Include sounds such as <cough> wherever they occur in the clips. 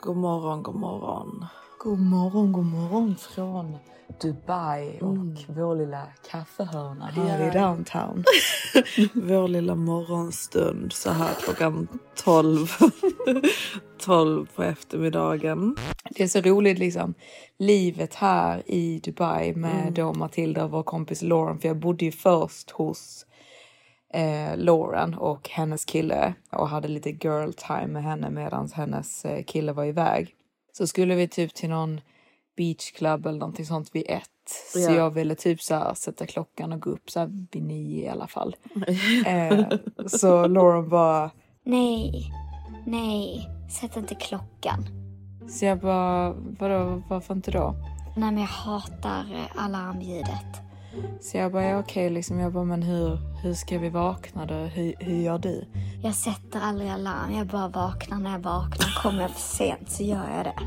God morgon, god morgon. God morgon, god morgon från Dubai och vår lilla kaffehörna här i downtown. <laughs> Vår lilla morgonstund så här klockan 12. 12 <laughs> på eftermiddagen. Det är så roligt liksom. Livet här i Dubai med då Matilda och vår kompis Lauren. För jag bodde ju först hos eh, Lauren och hennes kille och hade lite girl time med henne medan hennes eh, kille var iväg. Så skulle vi typ till någon beachclub eller någonting sånt vid ett. Så Ja. jag ville typ så här sätta klockan och gå upp så här vid nio i alla fall. <laughs> eh, så Lauren bara Nej, nej, sätt inte klockan. Så jag bara, vadå, varför inte då? Nej, men jag hatar eh, alarmljudet. Så jag bara, ja, okej, liksom, jag bara, men hur, hur ska vi vakna då? Hur, hur gör du? Jag sätter aldrig alarm, jag bara vaknar när jag vaknar. Kommer jag för sent så gör jag det. <laughs>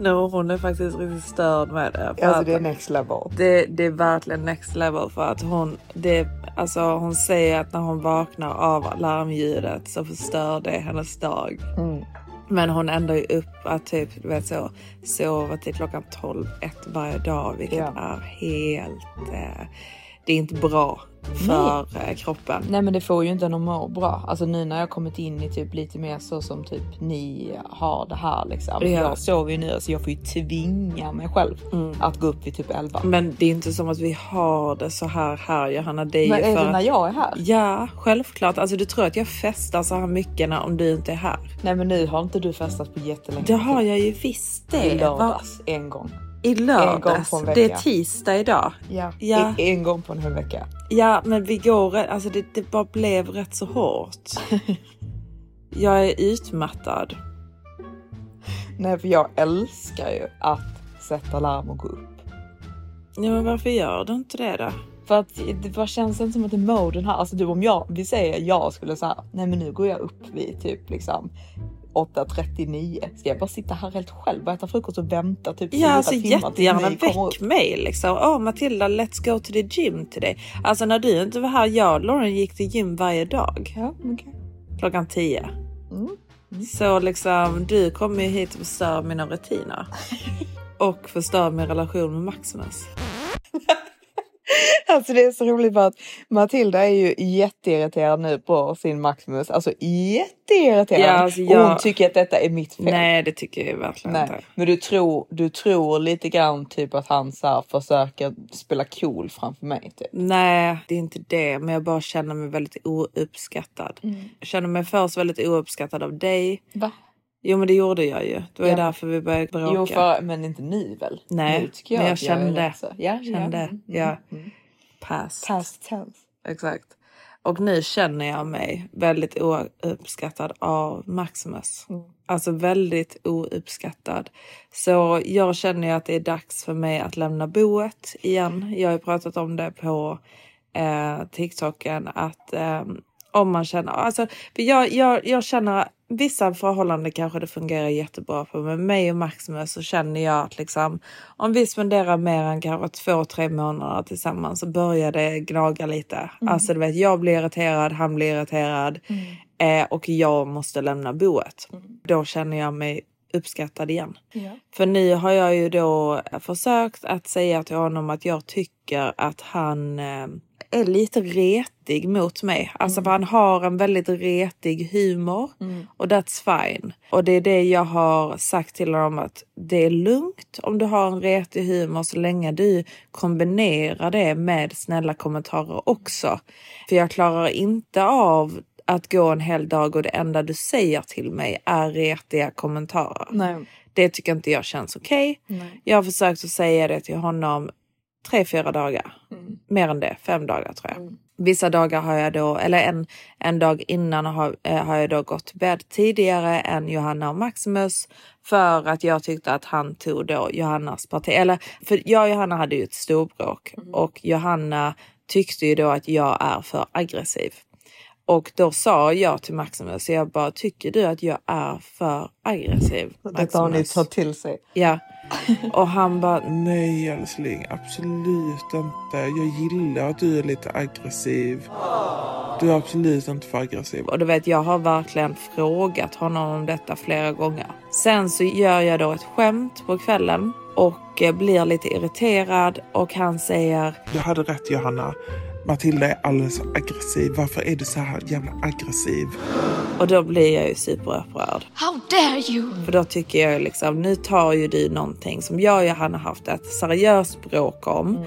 No, hon är faktiskt riktigt störd med det. Alltså det är next level. det, det är verkligen next level för att hon, det, alltså hon säger att när hon vaknar av larmljudet så förstör det hennes dag. Mm. Men hon ändrar ju upp att typ, du vet så, sova till klockan 12, ett varje dag, vilket Ja. är helt... Eh, det är inte bra för eh, kroppen. Nej men det får ju inte en att må bra. Alltså nu när jag kommit in i typ lite mer så som typ ni har det här liksom. Ja. Jag sover ju nu så jag får ju tvinga mig själv att gå upp vid typ 11. Men det är inte som att vi har det så här här Johanna. Det är Men är för det när jag är här? Ja, självklart. Alltså du tror att jag festar så här mycket när, om du inte är här. Nej men nu har inte du festat på jättelänge. Det har jag ju visst det. I lördags, en gång. I En gång lördags. på en Det är tisdag idag. Ja. Ja. I, en gång på en hel vecka. Ja, men vi går... Alltså det, det bara blev rätt så hårt. <laughs> jag är utmattad. Nej för jag älskar ju att sätta larm och gå upp. Ja, men varför gör du inte det då? För att det bara känns inte som att det är moden här. Alltså du om jag, vi säger jag skulle säga, nej men nu går jag upp vid typ liksom 8.39. Ska jag bara sitta här helt själv och äta frukost och vänta typ Ja, alltså jättegärna väck mig liksom. Åh Matilda, let's go to the gym today. Alltså när du inte var här, jag och Lauren gick till gym varje dag. Ja, okej. Klockan 10. Mm. Så liksom, du kommer ju hit och förstör mina rutiner. <laughs> och förstör min relation med Maximus. <laughs> <laughs> Alltså det är så roligt för att Matilda är ju jätteirriterad nu på sin Maximus. Alltså jätteirriterad. Ja, alltså Och hon jag- tycker att detta är mitt fel. Nej, det tycker jag verkligen Nej. inte. Men du tror, du tror lite grann typ att han så här försöker spela cool framför mig. Typ. Nej, det är inte det. Men jag bara känner mig väldigt ouppskattad. Jag känner mig först väldigt ouppskattad av dig. Va? Jo, men det gjorde jag ju. Det var ju Ja. därför vi började bråka. Jo, för, men inte nu väl? Nej, nu tycker jag men jag att jag är kände. så- Ja, Kände, ja. Mm, ja. mm. Past. Past tense. Exakt. Och nu känner jag mig väldigt ouppskattad av Maximus. Mm. Alltså väldigt ouppskattad. Så jag känner ju att det är dags för mig att lämna boet igen. Jag har ju pratat om det på eh, TikToken att eh, om man känner, alltså jag, jag, jag känner vissa förhållanden kanske det fungerar jättebra på men mig och Maximus så känner jag att liksom om vi spenderar mer än kanske två, tre månader tillsammans så börjar det gnaga lite. Alltså du vet, jag blir irriterad, han blir irriterad eh, och jag måste lämna boet. Då känner jag mig uppskattad igen. För nu har jag ju då försökt att säga till honom att jag tycker att han eh, är lite retig mot mig. Alltså för han har en väldigt retig humor och that's fine. Och det är det jag har sagt till honom att det är lugnt om du har en retig humor så länge du kombinerar det med snälla kommentarer också. För jag klarar inte av att gå en hel dag och det enda du säger till mig är retiga kommentarer. Nej. Det tycker inte jag känns okej. Jag har försökt att säga det till honom tre, fyra dagar. Mer än det, fem dagar tror jag. Vissa dagar har jag då, eller en, en dag innan har, eh, har jag då gått till bädd tidigare än Johanna och Maximus för att jag tyckte att han tog då Johannas parti. Eller för jag och Johanna hade ju ett storbråk och Johanna tyckte ju då att jag är för aggressiv. Och då sa jag till Maximus, jag bara, tycker du att jag är för aggressiv? Detta har ni Maximus?" tagit till sig. Ja. Och han bara, Nej älskling, absolut inte. Jag gillar att du är lite aggressiv. Du är absolut inte för aggressiv. och du vet jag har verkligen frågat honom om detta flera gånger. Sen så gör jag då ett skämt på kvällen och eh, blir lite irriterad och han säger, Jag hade rätt Johanna. Matilda är alldeles för aggressiv. Varför är du så här jävla aggressiv? och då blir jag ju superupprörd. How dare you! För då tycker jag liksom, nu tar ju du någonting som jag och Johanna haft ett seriöst bråk om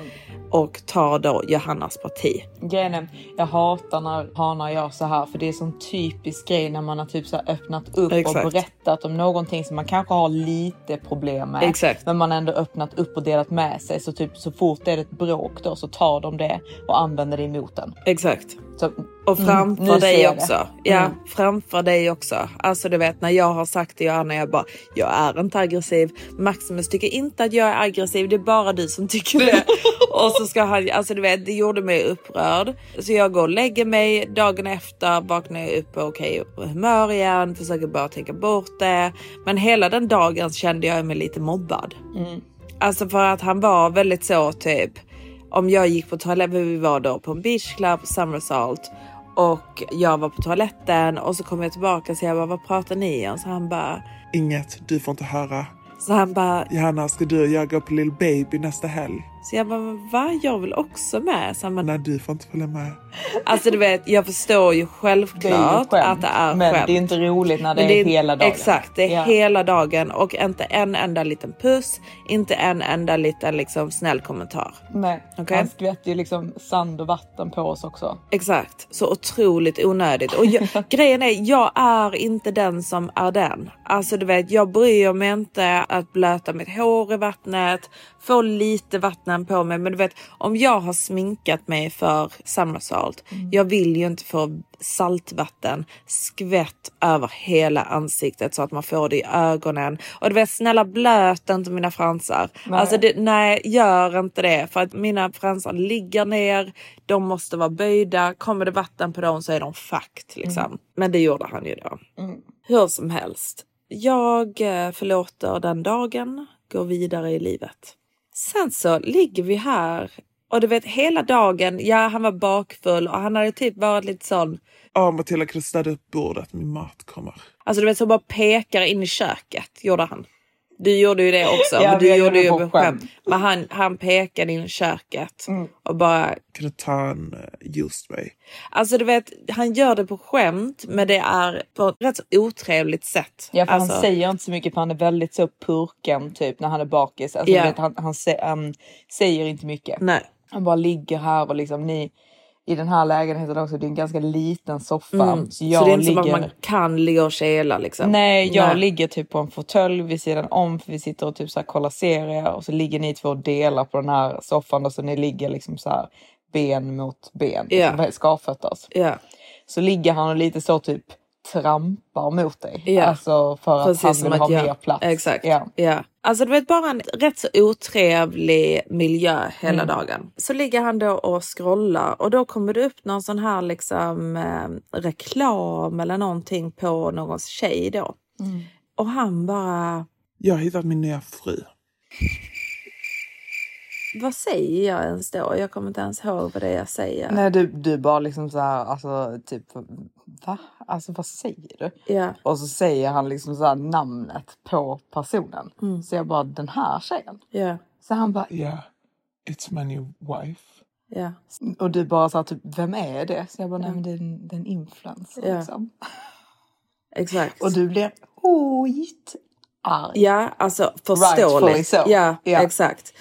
och tar då Johannas parti. Grejen jag hatar när hanar gör så här för det är sån typisk grej när man har typ så öppnat upp Exakt. och berättat om någonting som man kanske har lite problem med. Exakt. Men man har ändå öppnat upp och delat med sig så typ så fort det är ett bråk då så tar de det och använder det emot en. Exakt. Så, Och framför Mm, nu ser dig också. Ja, Mm. framför dig också. Alltså du vet när jag har sagt till Johanna, jag bara, jag är inte aggressiv. Maximus tycker inte att jag är aggressiv, det är bara du som tycker det. <laughs> och så ska han, alltså du vet, det gjorde mig upprörd. Så jag går och lägger mig, dagen efter vaknar jag upp på okej humör igen, försöker bara tänka bort det. Men hela den dagen kände jag mig lite mobbad. Alltså för att han var väldigt så typ om jag gick på toaletten, vi var då på en beachclub, Summersalt och jag var på toaletten och så kom jag tillbaka och så jag bara, vad pratar ni om? Så han bara, Inget, du får inte höra. så han bara, Johanna, ska du och jag gå på Lill Baby nästa helg? Så jag bara, men va? Jag vill också med. Så han bara, Nej, du får inte följa med. alltså du vet, jag förstår ju det är ju självklart skämt, att det är men skämt. det är inte roligt när det Men är, hela dagen. Exakt, det är Ja. hela dagen och inte en enda liten puss, inte en enda liten liksom snäll kommentar. Nej, Okej. han skvätter ju liksom sand och vatten på oss också. Exakt, så otroligt onödigt. Och jag, <laughs> grejen är, jag är inte den som är den. Alltså du vet, jag bryr mig inte att blöta mitt hår i vattnet, få lite vatten på mig. Men du vet, om jag har sminkat mig för Summersalt, jag vill ju inte få saltvatten skvätt över hela ansiktet så att man får det i ögonen. Och du vet, snälla blöt inte mina fransar. Nej. Alltså det, nej, gör inte det. För att mina fransar ligger ner, de måste vara böjda. Kommer det vatten på dem så är de fakt. Liksom. Men det gjorde han ju då. Hur som helst. Jag eh, förlåter den dagen, går vidare i livet. Sen så ligger vi här och du vet hela dagen, ja han var bakfull och han hade typ varit lite sån, Ja, Matilda kan du städa upp bordet? Min mat kommer. alltså du vet så bara pekar in i köket, gjorde han. Du gjorde ju det också, Ja, men du gjorde ju skämt. skämt. Men han, han pekade in köket Mm. och bara Kan du ta en juice till mig? Alltså du vet, han gör det på skämt men det är på ett rätt så otrevligt sätt. Ja, för alltså, han säger inte så mycket för han är väldigt så purken typ när han är bakis. Alltså, Ja. du vet, han, han, sä- han säger inte mycket. Nej. Han bara ligger här och liksom ni i den här lägenheten också, det är en ganska liten soffa. Mm. Så Så, jag det är inte som ligger... att man kan ligga och kela liksom. Nej, jag Nej. ligger typ på en fåtölj vid sidan om för vi sitter och typ så här kollar serier och så ligger ni två och delar på den här soffan och så ni ligger liksom så här ben mot ben, Ja. liksom skavfötters. Ja, Så ligger han och lite så typ trampar mot dig. Ja. Alltså för att han precis vill som ha jag... mer plats. Exakt. Ja. Ja. Alltså du vet bara en rätt så otrevlig miljö hela Mm. dagen. Så ligger han då och scrollar och då kommer det upp någon sån här liksom eh, reklam eller någonting på någons tjej då. Mm. Och han bara, Jag har hittat min nya fru. Vad säger jag ens då? Jag kommer inte ens ihåg vad det är jag säger. Nej, du, du bara liksom så här, alltså typ va? Alltså vad säger du? Ja. Och så säger han liksom så här namnet på personen. Mm. Så jag bara, den här tjejen? Ja. Så han bara, Yeah, it's my new wife. Ja. och du bara så här, typ, vem är det? Så jag bara, nej men det är en, det är en influencer Ja. liksom. Exakt. Och du blir skitarg. Ja, alltså förståeligt. so. Ja, Ja. exakt.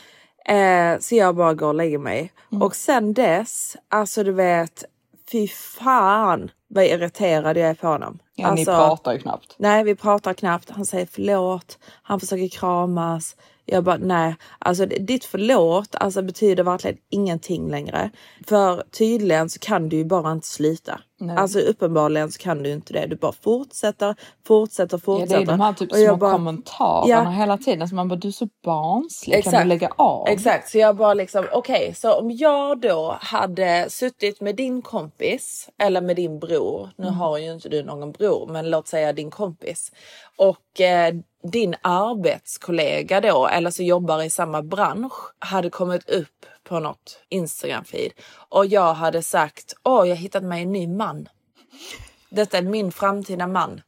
Eh, så jag bara går och lägger mig. Mm. Och sen dess, alltså du vet, fy fan vad irriterad jag är på honom. Ja, ni alltså, pratar ju knappt. Nej, vi pratar knappt. Han säger förlåt. Han försöker kramas. Jag bara nej, alltså ditt förlåt alltså, betyder verkligen ingenting längre. För tydligen så kan du ju bara inte sluta. Nej. Alltså uppenbarligen så kan du inte det. Du bara fortsätter, fortsätter, Ja, fortsätter. det är de här typ små bara- kommentarerna Ja. hela tiden. Så man bara, du är så barnslig. Kan Exakt. du lägga av? Exakt, så jag bara liksom okej, så om jag då hade suttit med din kompis eller med din bror. Nu har ju inte du någon bror, men låt säga din kompis och eh, din arbetskollega då eller så jobbar i samma bransch hade kommit upp på något Instagram feed och jag hade sagt åh, jag har hittat mig en ny man. Detta är min framtida man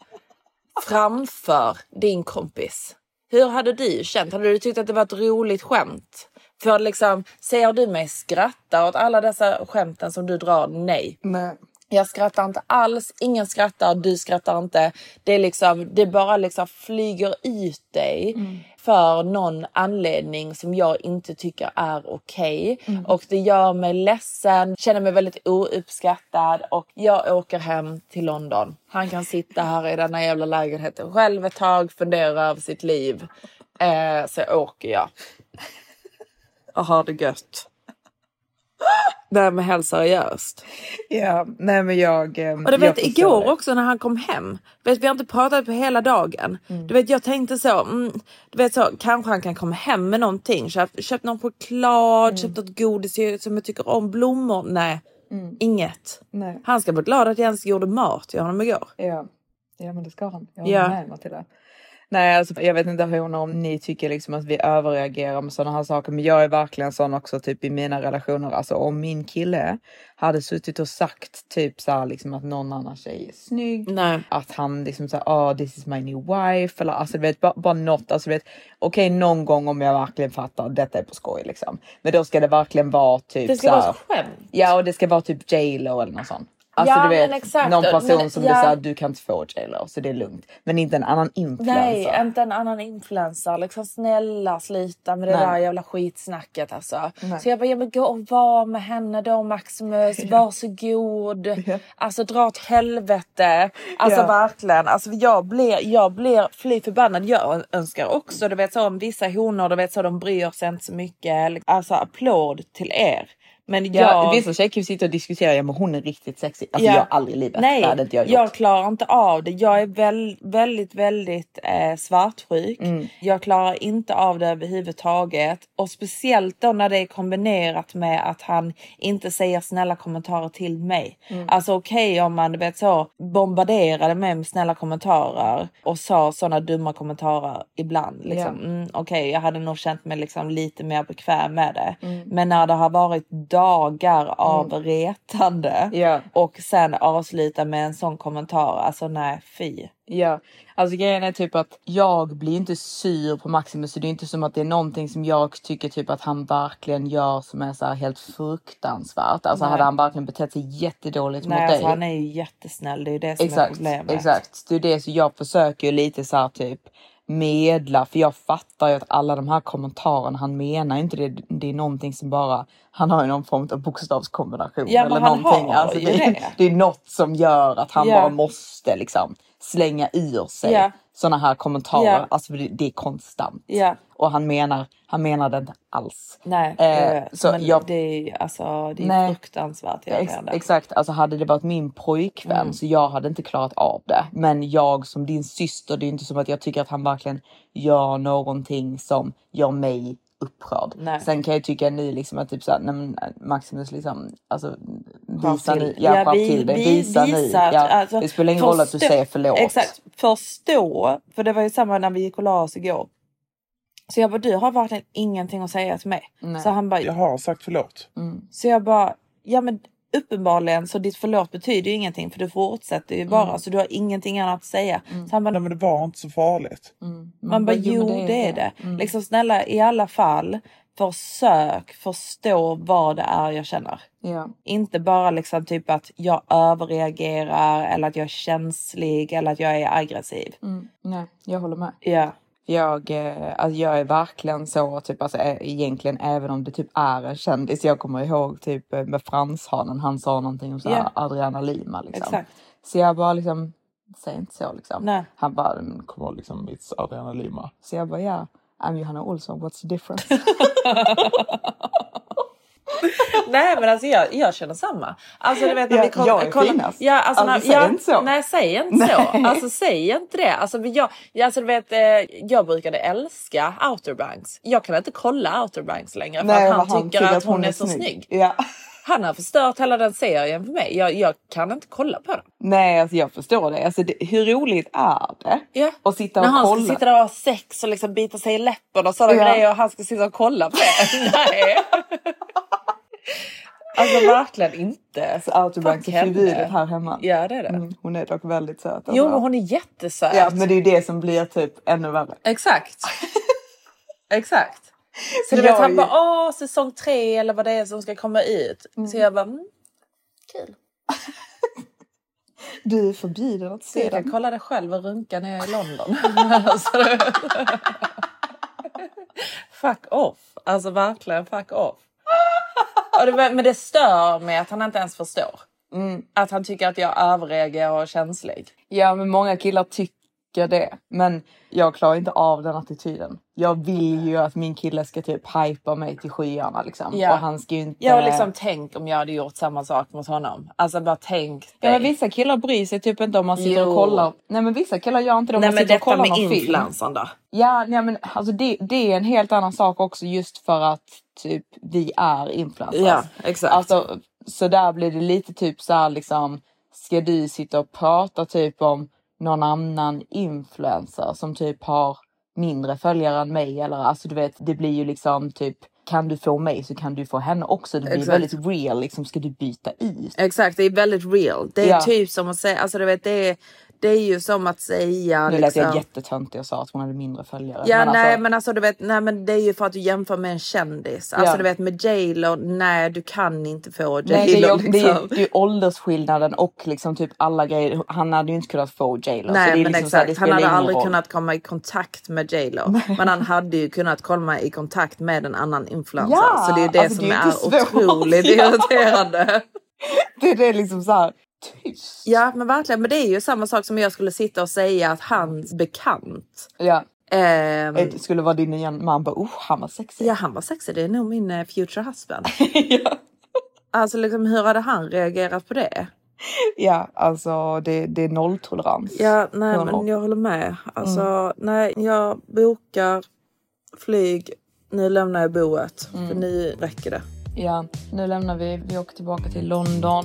framför din kompis. Hur hade du känt? Hade du tyckt att det var ett roligt skämt? För liksom, ser du mig skratta åt alla dessa skämten som du drar? Nej. Nej. Jag skrattar inte alls, ingen skrattar, du skrattar inte. Det är liksom, det bara liksom flyger ut dig för någon anledning som jag inte tycker är okej. Och det gör mig ledsen, känner mig väldigt ouppskattad och jag åker hem till London. Han kan sitta här i denna jävla lägenheten själv ett tag, fundera över sitt liv. Eh, så åker jag. Och har det gött. Nej men helt seriöst. Ja, nej men jag... eh, Och du vet igår det. också när han kom hem. Vet, vi har inte pratat på hela dagen. Mm. Du vet jag tänkte så. Mm, du vet så kanske han kan komma hem med någonting. Köpt, köpt någon choklad, Mm. köpt något godis som jag tycker om. Blommor. Nej, inget. Nej. Han ska vara glad att jag ens gjorde mat till honom igår. Ja. ja, men det ska han. Jag Ja. håller med Matilda. Nej, alltså, jag vet inte hur om ni tycker liksom att vi överreagerar med sådana här saker, men jag är verkligen sån också typ i mina relationer. Alltså om min kille hade suttit och sagt typ så här liksom att någon annan tjej är snygg, Nej. att han liksom såhär, oh this is my new wife eller alltså du vet bara, bara något, alltså du vet okej någon gång om jag verkligen fattar detta är på skoj liksom. Men då ska det verkligen vara typ Det ska så vara här- ett skämt. Ja och det ska vara typ J Lo eller något sånt. Alltså Ja, du vet exakt. någon person Men- som ja. du säger du kan inte få J Lo så det är lugnt. Men inte en annan influencer. Nej, inte en annan influencer. Liksom snälla sluta med det Nej. där jävla skitsnacket alltså. Nej. Så jag bara, ja, men gå och var med henne då Maximus. <laughs> Varsågod. Alltså dra åt helvete. Alltså Ja. verkligen. Alltså jag blir, jag blir fly förbannad. Jag önskar också, du vet så om vissa honor, du vet så de bryr sig inte så mycket. Alltså applåd till er. Men Ja, jag... Vissa tjejer kan ju sitta och diskutera, ja men hon är riktigt sexig. Alltså Ja. jag har aldrig i livet. Nej, det inte jag gjort. jag klarar inte av det. Jag är väl, väldigt, väldigt eh, svartsjuk. Mm. Jag klarar inte av det överhuvudtaget. Och speciellt då när det är kombinerat med att han inte säger snälla kommentarer till mig. Mm. Alltså okej om man vet så bombarderade mig med snälla kommentarer och sa sådana dumma kommentarer ibland. Liksom. Mm, okej, jag hade nog känt mig liksom lite mer bekväm med det. Mm. Men när det har varit dagar av retande Ja. och sen avsluta med en sån kommentar. Alltså nej, fy. Ja, alltså grejen är typ att jag blir inte sur på Maximus så det är inte som att det är någonting som jag tycker typ att han verkligen gör som är så här helt fruktansvärt. Alltså Nej. hade han verkligen betett sig jättedåligt Nej, mot alltså, dig. han är ju jättesnäll. Det är ju det som är Exakt, problemet. exakt. Det är det så jag försöker ju lite så här typ medla för jag fattar ju att alla de här kommentarerna han menar inte det. Det är någonting som bara han har ju någon form av bokstavskombination Ja, eller någonting. har Alltså, ju det, det. <laughs> det är något som gör att han Ja. bara måste liksom slänga ur sig Ja. Såna här kommentarer. Ja. Alltså det, det är konstant. Ja. Och han menar, han menar det inte alls. Nej, Eh, så men jag- det är alltså, det är Nej. fruktansvärt Ex exakt, alltså hade det varit min pojkvän Mm. så jag hade inte klarat av det. Men jag som din syster, det är inte som att jag tycker att han verkligen gör någonting som gör mig upprörd. Nej. Sen kan jag tycka nu liksom att typ såhär, nej men Maximus liksom, alltså visa nu, ja, Ja, vi- till det, vi- visa, nu. visa att- Ja, alltså, det spelar ingen roll att du förstå- säger förlåt. Exakt. Förstå, för det var ju samma när vi gick och la oss igår. Så jag bara, du har verkligen ingenting att säga till mig. Nej. Så han bara, Jag har sagt förlåt. Så jag bara, ja men uppenbarligen så ditt förlåt betyder ju ingenting för du fortsätter ju bara Mm. så du har ingenting annat att säga. Så han bara, Nej men det var inte så farligt. man bara, jo det är det. Liksom snälla i alla fall försök förstå vad det är jag känner. Ja. Inte bara liksom typ att jag överreagerar eller att jag är känslig eller att jag är aggressiv. Mm. Nej, jag håller med. Ja. Jag, eh, alltså jag är verkligen så, typ, alltså, eh, egentligen även om det typ är en kändis. Jag kommer ihåg typ eh, med Franshanen, han sa någonting om så här, Ja. Adriana Lima. Liksom. Exakt. Så jag bara liksom, säg inte så liksom. Nej. Han bara, "Men kom ihåg liksom, it's Adriana Lima. Så jag bara, ja, I'm Johanna Olsson, what's the difference? <laughs> <laughs> Nej men alltså jag, jag känner samma. Alltså du vet när Ja, vi kom, jag är kolla- finast. Ja, alltså, Alltså, när, säg ja, inte så. Nej säg inte så. Alltså säg inte det. Alltså, jag, alltså, du vet, eh, jag brukade älska Outer Banks. Jag kan inte kolla Outer Banks längre för Nej, att han, vad tycker att hon är, så snygg. Ja. Han har förstört hela den serien för mig. Jag, jag kan inte kolla på den. Nej, alltså jag förstår det. Alltså, det, hur roligt är det? Ja. Och sitta När och han kolla. ska sitta där och ha sex och liksom bita sig i läppen och sådana Ja. grejer och han ska sitta och kolla på det. <laughs> Nej. Alltså verkligen inte. Så Outer Banks är förbjudet här hemma. Ja det är det. Mm, hon är dock väldigt söt. Jo alltså. men hon är jättesöt. Ja, men det är ju det som blir typ ännu värre. Exakt. <laughs> Exakt. Så du Jag vet han bara åh säsong tre eller vad det är som ska komma ut. Så jag bara mm, kul. <laughs> Du är förbjuden att se jag den. kolla det själv och runka när jag är i London. <laughs> Fuck off. Alltså verkligen fuck off. Det, men det stör mig att han inte ens förstår. Att han tycker att jag överreagerar och är känslig. Ja, men många killar tycker det. Men jag klarar inte av den attityden. Jag vill ju att min kille ska typ hypa mig till skyarna liksom. Ja. Och han ska ju inte... Jag har liksom tänkt om jag hade gjort samma sak mot honom. Alltså bara tänk Ja, men dig. vissa killar bryr sig typ inte om man sitter Jo. och kollar. Nej men vissa killar gör inte det om Nej man men sitter och detta kollar med någon film. influensan då? Ja, nej, men alltså det, det är en helt annan sak också just för att typ vi är influencers. Ja, exakt. Alltså, så där blir det lite typ så här liksom, ska du sitta och prata typ om någon annan influencer som typ har mindre följare än mig eller alltså du vet, det blir ju liksom typ kan du få mig så kan du få henne också. Det blir Exakt. väldigt real liksom, ska du byta ut? Exakt, det är väldigt real. Det är Ja. typ som att säga, alltså du vet det är, det är ju som att säga Nu lät liksom, jag jättetöntig och sa att hon hade mindre följare. Ja men nej alltså, men alltså du vet, nej men det är ju för att du jämför med en kändis. Alltså Ja. du vet med J Lo, nej du kan inte få J Nej, det, är, ju- det, är, liksom. det är ju åldersskillnaden och liksom typ alla grejer. Han hade ju inte kunnat få J Lo. så Nej men liksom här, exakt, det han hade aldrig roll. kunnat komma i kontakt med J Lo. Men han hade ju kunnat komma i kontakt med en annan influencer. Ja, så det är ju det alltså, som det är är, otroligt <laughs> irriterande. <laughs> Det är det liksom så här tyst. Ja men verkligen, men det är ju samma sak som jag skulle sitta och säga att hans bekant Ja, ehm, det skulle vara din nya man bara oh han var sexig. Ja, han var sexig. Det är nog min eh, future husband. <laughs> ja. Alltså, liksom, hur hade han reagerat på det? ja, alltså det, det är nolltolerans. Ja, nej, men jag håller med. Alltså, nej, jag bokar flyg. Nu lämnar jag boet, för nu räcker det. ja, nu lämnar vi. Vi åker tillbaka till London.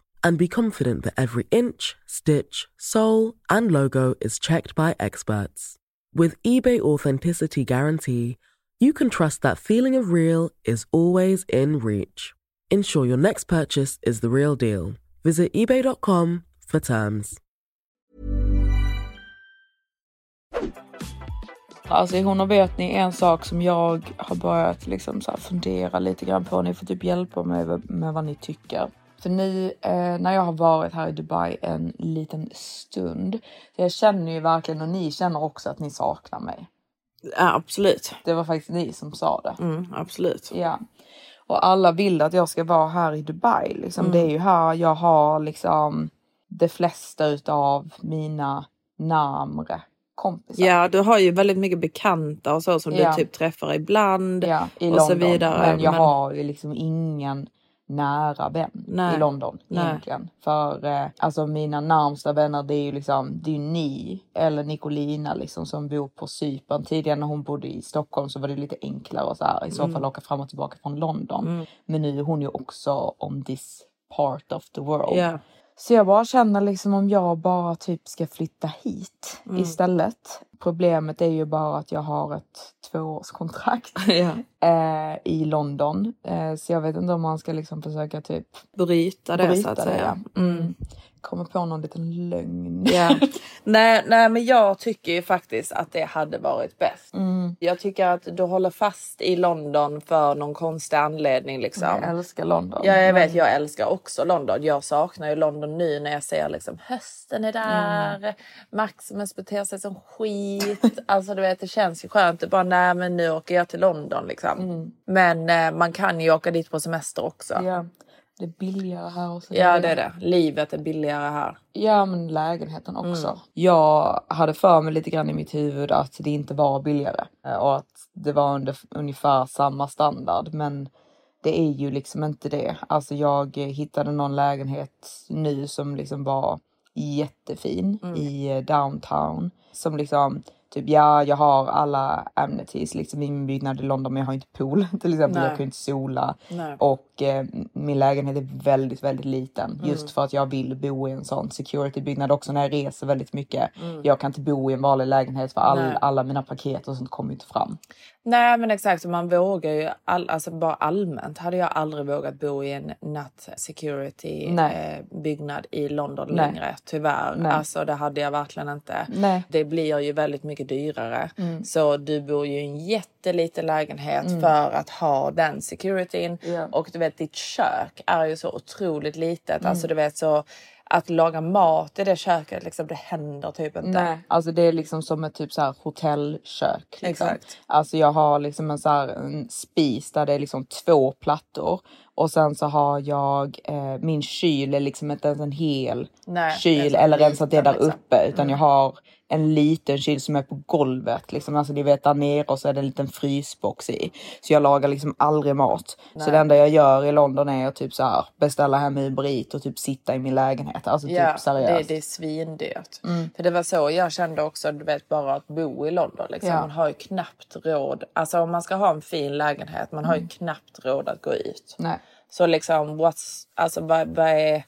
and be confident that every inch, stitch, sole, and logo is checked by experts. With eBay Authenticity Guarantee, you can trust that feeling of real is always in reach. Ensure your next purchase is the real deal. Visit eBay.com for terms. Alltså hon och vet ni en sak som jag har börjat liksom så fundera lite grann på. Ni får typ hjälpa mig med vad ni tycker. För ni, eh, när jag har varit här i Dubai en liten stund. Jag känner ju verkligen och ni känner också att ni saknar mig. Ja, absolut. Det var faktiskt ni som sa det. Mm, absolut. Ja. Och alla vill att jag ska vara här i Dubai. Liksom. Mm. Det är ju här jag har liksom de flesta utav mina närmre kompisar. Ja, du har ju väldigt mycket bekanta och så som Ja. du typ träffar ibland. Ja, i och London. så vidare. Men jag har ju liksom ingen nära vän Nej. i London Nej. egentligen. För eh, alltså mina närmsta vänner det är ju liksom det är ni eller Nicolina liksom som bor på Cypern. Tidigare när hon bodde i Stockholm så var det lite enklare och så här i så Mm. fall åka fram och tillbaka från London. Mm. Men nu är hon ju också on this part of the world. Ja. Så jag bara känner liksom om jag bara typ ska flytta hit Mm. istället. Problemet är ju bara att jag har ett tvåårskontrakt <laughs> ja. eh, i London. Eh, så jag vet inte om man ska liksom försöka typ Bryta det så att det, säga. ja. Mm. Komma på någon liten lögn. Ja. <laughs> nej, nej, men jag tycker ju faktiskt att det hade varit bäst. Mm. Jag tycker att du håller fast i London för någon konstig anledning liksom. Jag älskar London. Ja, jag vet. Men- Jag älskar också London. Jag saknar ju London nu när jag ser liksom hösten är där. Mm. Maximus beter sig som skit. <laughs> alltså du vet, det känns ju skönt. Bara nej, men nu åker jag till London liksom. Men eh, man kan ju åka dit på semester också. Mm. Det är billigare här och så. Ja, det är det. Livet är billigare här. Ja, men lägenheten också. Mm. Jag hade för mig lite grann i mitt huvud att det inte var billigare och att det var under ungefär samma standard. Men det är ju liksom inte det. Alltså jag hittade någon lägenhet nu som liksom var jättefin Mm. i eh, downtown. Som liksom, typ ja, jag har alla amenities liksom i min byggnad i London men jag har inte pool <laughs> till exempel. Nej. Jag kan inte sola. Nej. Och eh, min lägenhet är väldigt, väldigt liten. Mm. Just för att jag vill bo i en sån security-byggnad också när jag reser väldigt mycket. Mm. Jag kan inte bo i en vanlig lägenhet för all, Nej. alla mina paket och sånt kommer inte fram. Nej men exakt, man vågar ju, all, alltså bara allmänt hade jag aldrig vågat bo i en nat security eh, byggnad i London Nej. längre. Tyvärr. Nej. Alltså det hade jag verkligen inte. Nej. Det blir ju väldigt mycket dyrare. Mm. Så du bor ju i en jätteliten lägenhet Mm. för att ha den securityn. Ja. Och du vet ditt kök är ju så otroligt litet. Mm. Alltså du vet så att laga mat i det köket liksom det händer typ inte. Nej, alltså det är liksom som ett typ så här hotellkök. Liksom. Exakt. Alltså jag har liksom en så här en spis där det är liksom två plattor och sen så har jag eh, min kyl är liksom inte ens en hel Nej, kyl eller ens att det är där liksom. uppe utan jag har en liten kyl som är på golvet. Liksom. Alltså ni vet där nere och så är det en liten frysbox i. Så jag lagar liksom aldrig mat. Så Nej. det enda jag gör i London är att typ så här beställa hem Uber Eats och typ sitta i min lägenhet. Alltså Ja, typ seriöst. det, det är svindyrt. Mm. För det var så jag kände också, du vet bara att bo i London. Liksom. Ja. Man har ju knappt råd. Alltså om man ska ha en fin lägenhet, man har ju Mm. knappt råd att gå ut. Nej. Så liksom, what's, alltså vad, vad, är,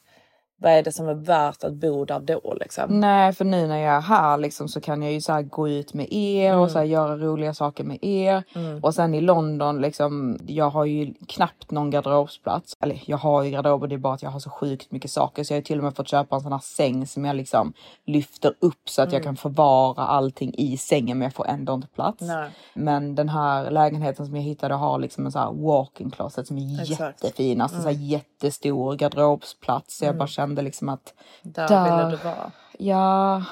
vad är det som är värt att bo där då liksom? Nej, för nu när jag är här liksom, så kan jag ju så här gå ut med er och så här, göra roliga saker med er. Och sen i London, liksom, jag har ju knappt någon garderobsplats. Eller jag har ju garderober, det är bara att jag har så sjukt mycket saker. Så jag har till och med fått köpa en sån här säng som jag liksom lyfter upp så att jag kan förvara allting i sängen men jag får ändå inte plats. Nej. Men den här lägenheten som jag hittade har liksom en så här walk-in closet som är Exakt. jättefin. Alltså så här jättestor garderobsplats. Så jag bara kände liksom att Där, Där. ville du vara. Ja,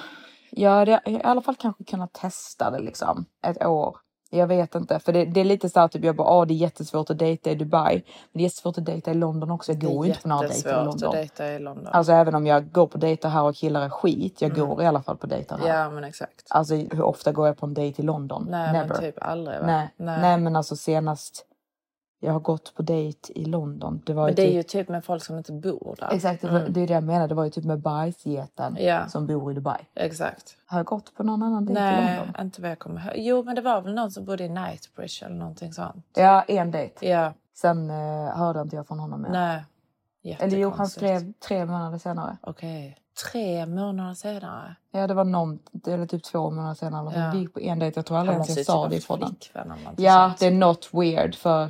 Jag hade i alla fall kanske kunnat testa det liksom ett år. Jag vet inte, för det, det är lite så här typ jag bara, ah, det är jättesvårt att dejta i Dubai. Men det är jättesvårt att dejta i London också. Jag går ju inte på några dejter i London. att dejta i London. Alltså även om jag går på dejter här och killar är skit, jag går i alla fall på dejter här. ja men exakt. Alltså hur ofta går jag på en dejt i London? Nej Never. men typ aldrig va? Nej. Nej. men alltså senast jag har gått på dejt i London. Det var Men det är typ... ju typ med folk som inte bor där. Exakt, det var- det är det jag menar. Det var ju typ med bajsgeten Ja. som bor i Dubai. Exakt. Har jag gått på någon annan dejt i Nej, London? inte vad jag kommer ihåg. Jo, men det var väl någon som bodde i Knightsbridge eller någonting sånt. Ja, en dejt. Ja, Sen eh, hörde inte jag från honom mer. nej. Eller jo, han skrev tre månader senare. Okej. Tre månader senare. Ja, det var någon, eller typ två månader senare. Ja. Vi gick på en dejt. Jag tror aldrig ens jag ju sa typ det i podden. Ja, det är not weird för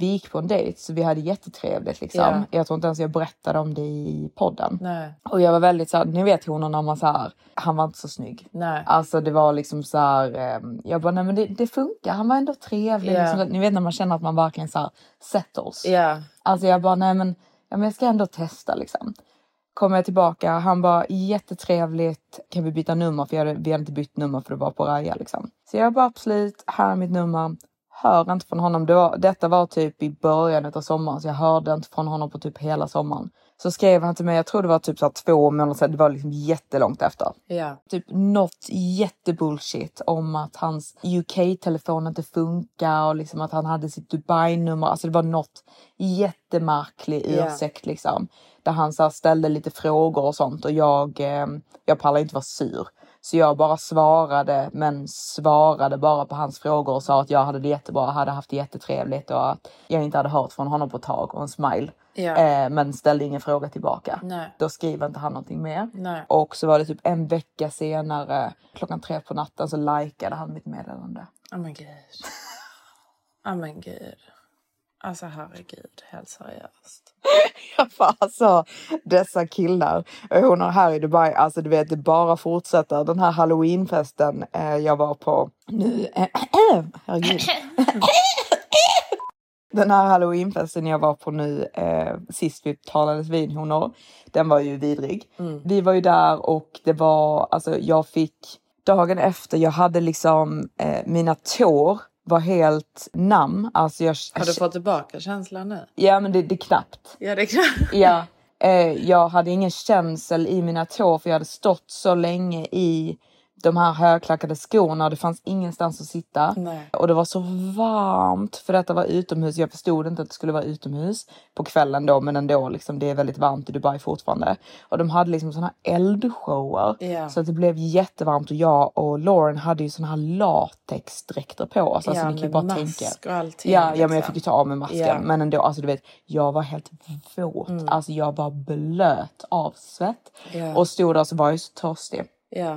vi gick på en dejt så vi hade jättetrevligt liksom. Ja. Jag tror inte ens jag berättade om det i podden. Nej, Och jag var väldigt så här, ni vet honom när man så här, han var inte så snygg. nej. Alltså det var liksom så här, eh, jag bara nej men det, det funkar, han var ändå trevlig. Ja. Liksom, ni vet när man känner att man verkligen så här settles. Ja, Alltså jag bara nej men, ja, men jag ska ändå testa liksom. Kommer jag tillbaka, han bara jättetrevligt, kan vi byta nummer? För jag hade, vi hade inte bytt nummer för det var på Raja liksom. Så jag bara absolut, här är mitt nummer. Hör inte från honom. Det var, detta var typ i början av sommaren så jag hörde inte från honom på typ hela sommaren. Så skrev han till mig, jag tror det var typ så här två månader sedan, det var liksom jättelångt efter ja. typ något jättebullshit om att hans UK-telefon inte funkar och liksom att han hade sitt Dubai-nummer. Alltså det var något jättemärklig ursäkt liksom. Där han så ställde lite frågor och sånt och jag, eh, jag pallade inte vara sur. Så jag bara svarade, men svarade bara på hans frågor och sa att jag hade det jättebra, hade haft det jättetrevligt och att jag inte hade hört från honom på ett tag och en smile. Ja. Eh, men ställde ingen fråga tillbaka. Nej. Då skriver inte han någonting mer. Nej. Och så var det typ en vecka senare, klockan tre på natten, så likade han mitt meddelande. Ja men gud. Ja men gud. Alltså herregud, helt seriöst. <laughs> Jag bara alltså, dessa killar. Hon har här i Dubai, alltså du vet det bara fortsätter. Den här halloweenfesten eh, jag var på nu. <clears throat> herregud. <clears throat> Den här halloweenfesten jag var på nu eh, sist vi talades vinhonor. Den var ju vidrig. Vi var ju där och det var, alltså jag fick dagen efter, jag hade liksom eh, mina tår var helt nam. Alltså jag, Har du fått tillbaka känslan nu? Ja men det, det är knappt. Ja det är klart. Ja, eh, jag hade ingen känsel i mina tår för jag hade stått så länge i de här högklackade skorna och det fanns ingenstans att sitta. Nej. Och det var så varmt för detta var utomhus. Jag förstod inte att det skulle vara utomhus på kvällen då men ändå liksom det är väldigt varmt i Dubai fortfarande. Och de hade liksom såna här eldshower Ja. så att det blev jättevarmt och jag och Lauren hade ju såna här latexdräkter på oss. Alltså, Ja, ni kan ju bara mask tänka. och allting, Ja, ja, men jag liksom. fick ju ta av mig masken. Ja. Men ändå, alltså du vet, jag var helt våt. Mm. Alltså jag var blöt av svett. Ja. Och stod där så var jag så törstig. Ja.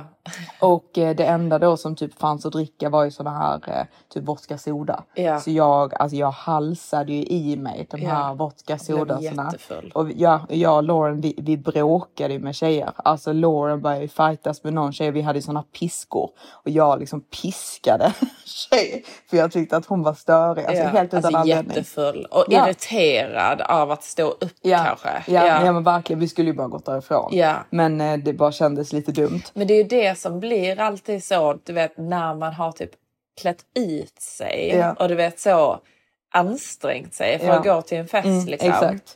Och eh, det enda då som typ fanns att dricka var ju såna här eh, typ vodka soda. Ja. Så jag, alltså jag halsade ju i mig de Ja. här vodka jättefull. Och ja, jag och Lauren vi, vi bråkade ju med tjejer. Alltså Lauren började ju fightas med någon tjej. Vi hade ju såna piskor. Och jag liksom piskade <laughs> tjej. För jag tyckte att hon var störig. Alltså ja. helt utan alltså anledning. jättefull och Ja. irriterad av att stå upp kanske. ja, ja. men verkligen. Vi skulle ju bara gått därifrån. Men eh, det bara kändes lite dumt. Men det är ju det som blir alltid så, du vet när man har typ klätt ut sig Ja. och du vet så ansträngt sig för Ja. att gå till en fest Mm, liksom. exakt.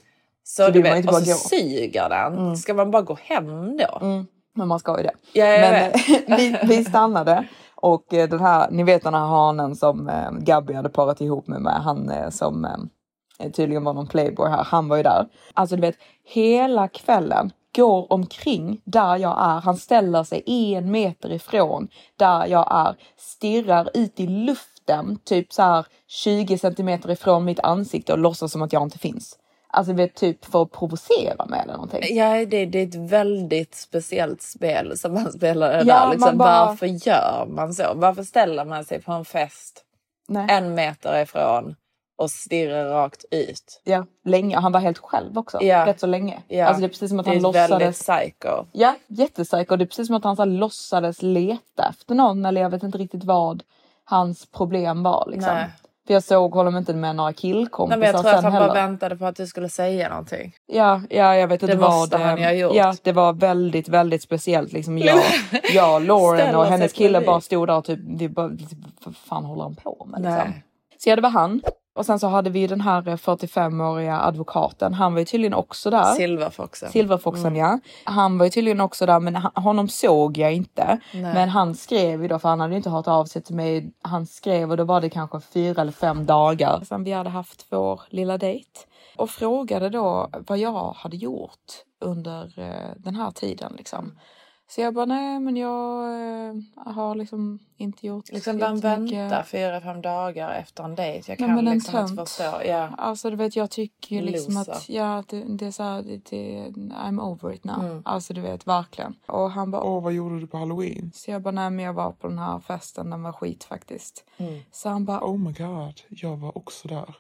Så, Så du vet, och så gå. suger den. Ska man bara gå hem då? Mm, men man ska ju det. Ja, men eh, <laughs> vi, vi stannade och eh, den här, ni vet den här hanen som eh, Gabby hade parat ihop med, med han eh, som eh, tydligen var någon playboy här, han var ju där. Alltså du vet, hela kvällen går omkring där jag är. Han ställer sig en meter ifrån där jag är, stirrar ut i luften, typ så här 20 centimeter ifrån mitt ansikte och låtsas som att jag inte finns. Alltså vet, typ för att provocera mig eller någonting. Ja, det, det är ett väldigt speciellt spel som man spelar där. Ja, liksom, man bara- Varför gör man så? Varför ställer man sig på en fest Nej. en meter ifrån och stirrar rakt ut? Ja, länge. Han var helt själv också. Ja. Rätt så länge. Ja. Alltså det är precis som att det han är väldigt låtsades... psycho. Ja, jättepsycho. Det är precis som att han så här, låtsades leta efter någon eller jag vet inte riktigt vad hans problem var. Liksom. Nej. För jag såg honom inte med några killkompisar Nej, men jag tror sen att han heller. bara väntade på att du skulle säga någonting. Ja, ja, jag vet inte Det vad måste han gjort. Ja, det var väldigt, väldigt speciellt. Liksom jag, jag Lauren och hennes kille bara stod där och typ, vi bara, vad fan håller han på med liksom? Nej. Så ja, det var han. Och sen så hade vi den här 45-åriga advokaten. Han var ju tydligen också där. Silverfoxen. Silverfoxen Mm. ja. Han var ju tydligen också där men honom såg jag inte. Nej. Men han skrev ju då för han hade inte hört av sig till mig. Han skrev och då var det kanske fyra eller fem dagar sedan vi hade haft vår lilla dejt. Och frågade då vad jag hade gjort under eh, den här tiden liksom. Så jag bara nej men jag eh, har liksom inte gjort Liksom jättemycket. väntar fyra, fem dagar efter en dejt? Jag Nej, kan en liksom inte förstå. Ja. Alltså du vet jag tycker ju liksom Loser. att ja, det, det är så här, det, det, I'm over it now. Mm. Alltså du vet verkligen. Och han bara Åh, vad gjorde du på halloween? så jag bara nej men jag var på den här festen, den var skit faktiskt. Mm. Så han bara Oh my god, jag var också där.